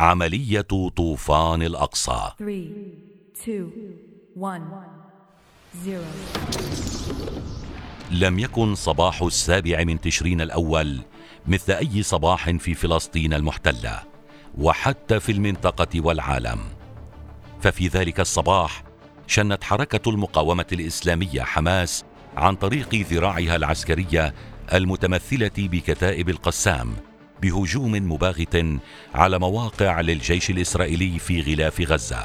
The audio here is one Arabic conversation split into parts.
عملية طوفان الأقصى 3, 2, 1, 0. لم يكن صباح السابع من تشرين الأول مثل أي صباح في فلسطين المحتلة وحتى في المنطقة والعالم ففي ذلك الصباح شنت حركة المقاومة الإسلامية حماس عن طريق ذراعها العسكرية المتمثلة بكتائب القسام بهجوم مباغت على مواقع للجيش الإسرائيلي في غلاف غزة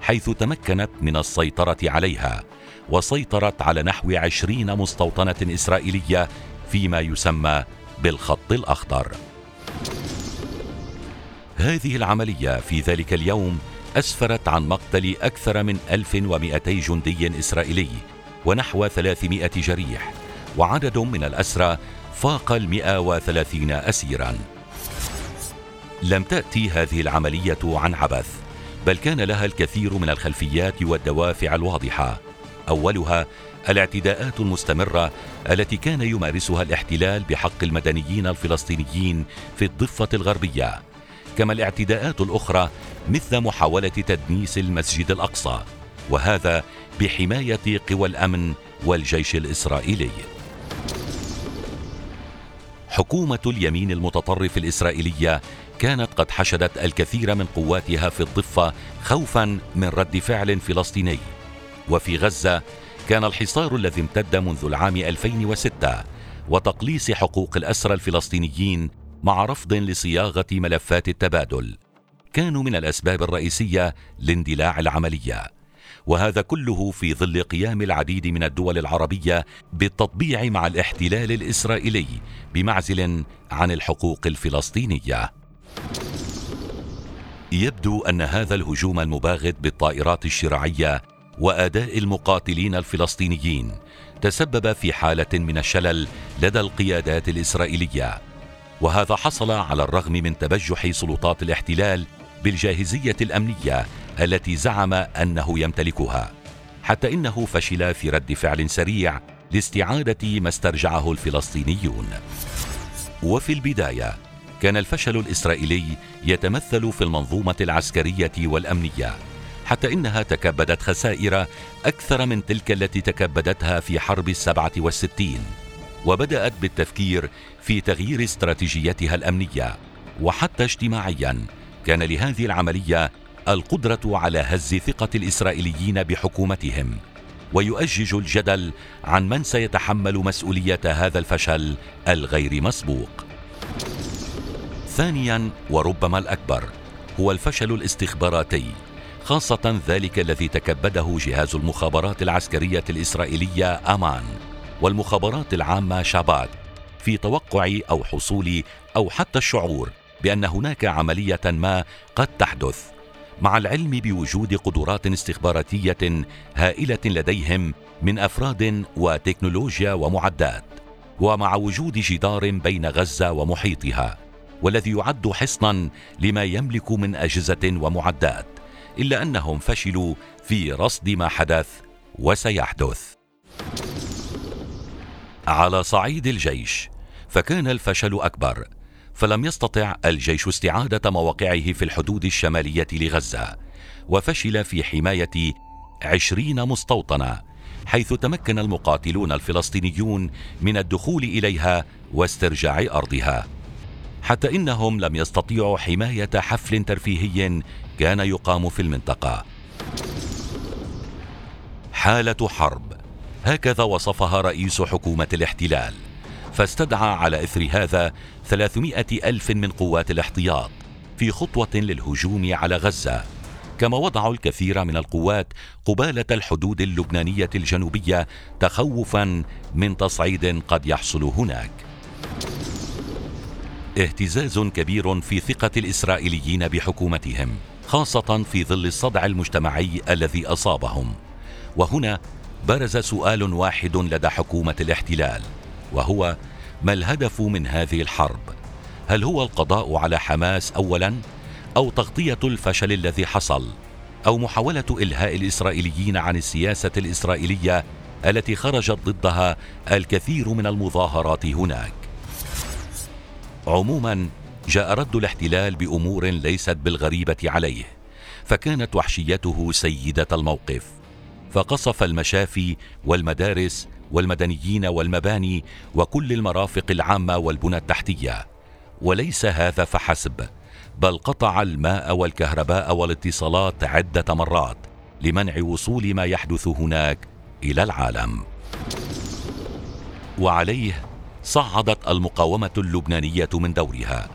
حيث تمكنت من السيطرة عليها وسيطرت على نحو عشرين مستوطنة إسرائيلية فيما يسمى بالخط الأخضر. هذه العملية في ذلك اليوم أسفرت عن مقتل أكثر من 1200 جندي إسرائيلي ونحو 300 جريح وعدد من الأسرى فاق ال 130 أسيرا. لم تأتي هذه العملية عن عبث بل كان لها الكثير من الخلفيات والدوافع الواضحة. أولها الاعتداءات المستمرة التي كان يمارسها الاحتلال بحق المدنيين الفلسطينيين في الضفة الغربية كما الاعتداءات الأخرى مثل محاولة تدنيس المسجد الأقصى وهذا بحماية قوى الأمن والجيش الإسرائيلي. حكومة اليمين المتطرف الإسرائيلية كانت قد حشدت الكثير من قواتها في الضفة خوفا من رد فعل فلسطيني. وفي غزة كان الحصار الذي امتد منذ العام 2006 وتقليص حقوق الأسرى الفلسطينيين مع رفض لصياغة ملفات التبادل. كانوا من الأسباب الرئيسية لاندلاع العملية. وهذا كله في ظل قيام العديد من الدول العربية بالتطبيع مع الاحتلال الإسرائيلي بمعزل عن الحقوق الفلسطينية. يبدو أن هذا الهجوم المباغت بالطائرات الشراعية وأداء المقاتلين الفلسطينيين تسبب في حالة من الشلل لدى القيادات الإسرائيلية. وهذا حصل على الرغم من تبجح سلطات الاحتلال بالجاهزية الأمنية التي زعم أنه يمتلكها حتى إنه فشل في رد فعل سريع لاستعادة ما استرجعه الفلسطينيون. وفي البداية كان الفشل الإسرائيلي يتمثل في المنظومة العسكرية والأمنية حتى إنها تكبدت خسائر أكثر من تلك التي تكبدتها في حرب السبعة والستين وبدأت بالتفكير في تغيير استراتيجيتها الأمنية وحتى اجتماعيا كان لهذه العملية القدرة على هز ثقة الإسرائيليين بحكومتهم ويؤجج الجدل عن من سيتحمل مسؤولية هذا الفشل الغير مسبوق. ثانيا وربما الأكبر هو الفشل الاستخباراتي خاصة ذلك الذي تكبده جهاز المخابرات العسكرية الإسرائيلية أمان والمخابرات العامة شاباك في توقع أو حصول أو حتى الشعور بأن هناك عملية ما قد تحدث مع العلم بوجود قدرات استخباراتية هائلة لديهم من أفراد وتكنولوجيا ومعدات ومع وجود جدار بين غزة ومحيطها والذي يعد حصنا لما يملك من أجهزة ومعدات إلا أنهم فشلوا في رصد ما حدث وسيحدث. على صعيد الجيش فكان الفشل أكبر فلم يستطع الجيش استعادة مواقعه في الحدود الشمالية لغزة وفشل في حماية عشرين مستوطنه حيث تمكن المقاتلون الفلسطينيون من الدخول إليها واسترجاع أرضها. حتى إنهم لم يستطيعوا حماية حفل ترفيهي كان يقام في المنطقة. حالة حرب. هكذا وصفها رئيس حكومة الاحتلال. فاستدعى على إثر هذا ثلاثمائة ألف من قوات الاحتياط في خطوة للهجوم على غزة. كما وضعوا الكثير من القوات قبالة الحدود اللبنانية الجنوبية تخوفا من تصعيد قد يحصل هناك. اهتزاز كبير في ثقة الإسرائيليين بحكومتهم خاصة في ظل الصدع المجتمعي الذي أصابهم. وهنا برز سؤال واحد لدى حكومة الاحتلال. وهو ما الهدف من هذه الحرب. هل هو القضاء على حماس اولا أو تغطية الفشل الذي حصل أو محاولة إلهاء الإسرائيليين عن السياسة الإسرائيلية التي خرجت ضدها الكثير من المظاهرات هناك؟ عموما جاء رد الاحتلال بأمور ليست بالغريبة عليه فكانت وحشيته سيدة الموقف فقصف المشافي والمدارس والمدنيين والمباني وكل المرافق العامة والبنى التحتية. وليس هذا فحسب بل قطع الماء والكهرباء والاتصالات عدة مرات لمنع وصول ما يحدث هناك إلى العالم. وعليه صعدت المقاومة اللبنانية من دورها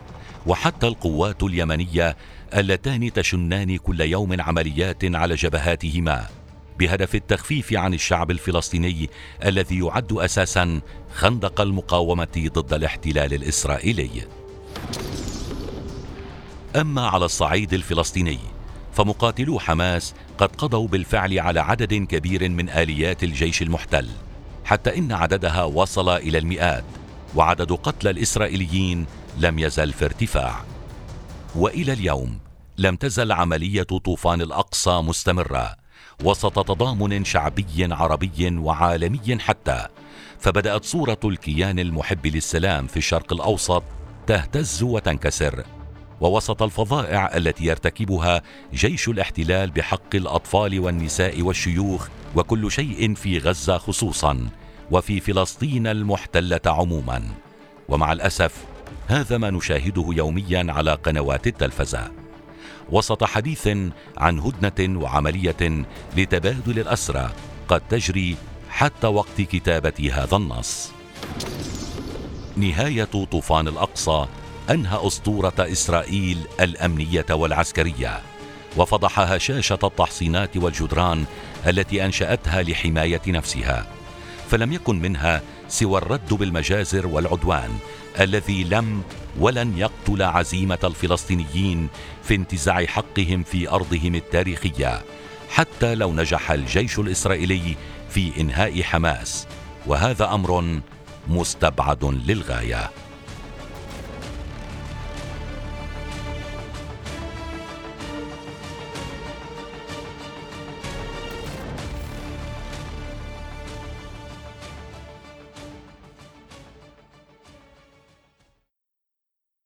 وحتى القوات اليمنية اللتان تشنان كل يوم عمليات على جبهاتهما. بهدف التخفيف عن الشعب الفلسطيني الذي يعد أساسا خندق المقاومة ضد الاحتلال الإسرائيلي. أما على الصعيد الفلسطيني فمقاتلو حماس قد قضوا بالفعل على عدد كبير من آليات الجيش المحتل حتى إن عددها وصل إلى المئات وعدد قتلى الإسرائيليين لم يزل في ارتفاع. وإلى اليوم لم تزل عملية طوفان الأقصى مستمرة وسط تضامن شعبي عربي وعالمي حتى فبدأت صورة الكيان المحب للسلام في الشرق الأوسط تهتز وتنكسر ووسط الفظائع التي يرتكبها جيش الاحتلال بحق الأطفال والنساء والشيوخ وكل شيء في غزة خصوصا وفي فلسطين المحتلة عموما. ومع الأسف هذا ما نشاهده يوميا على قنوات التلفزة. وسط حديث عن هدنة وعملية لتبادل الأسرى قد تجري حتى وقت كتابه هذا النص. نهاية طوفان الأقصى أنهى أسطورة إسرائيل الأمنية والعسكرية وفضح هشاشه التحصينات والجدران التي أنشأتها لحماية نفسها فلم يكن منها سوى الرد بالمجازر والعدوان الذي لم ولن يقتل عزيمة الفلسطينيين في انتزاع حقهم في أرضهم التاريخية حتى لو نجح الجيش الإسرائيلي في إنهاء حماس. وهذا أمر مستبعد للغاية.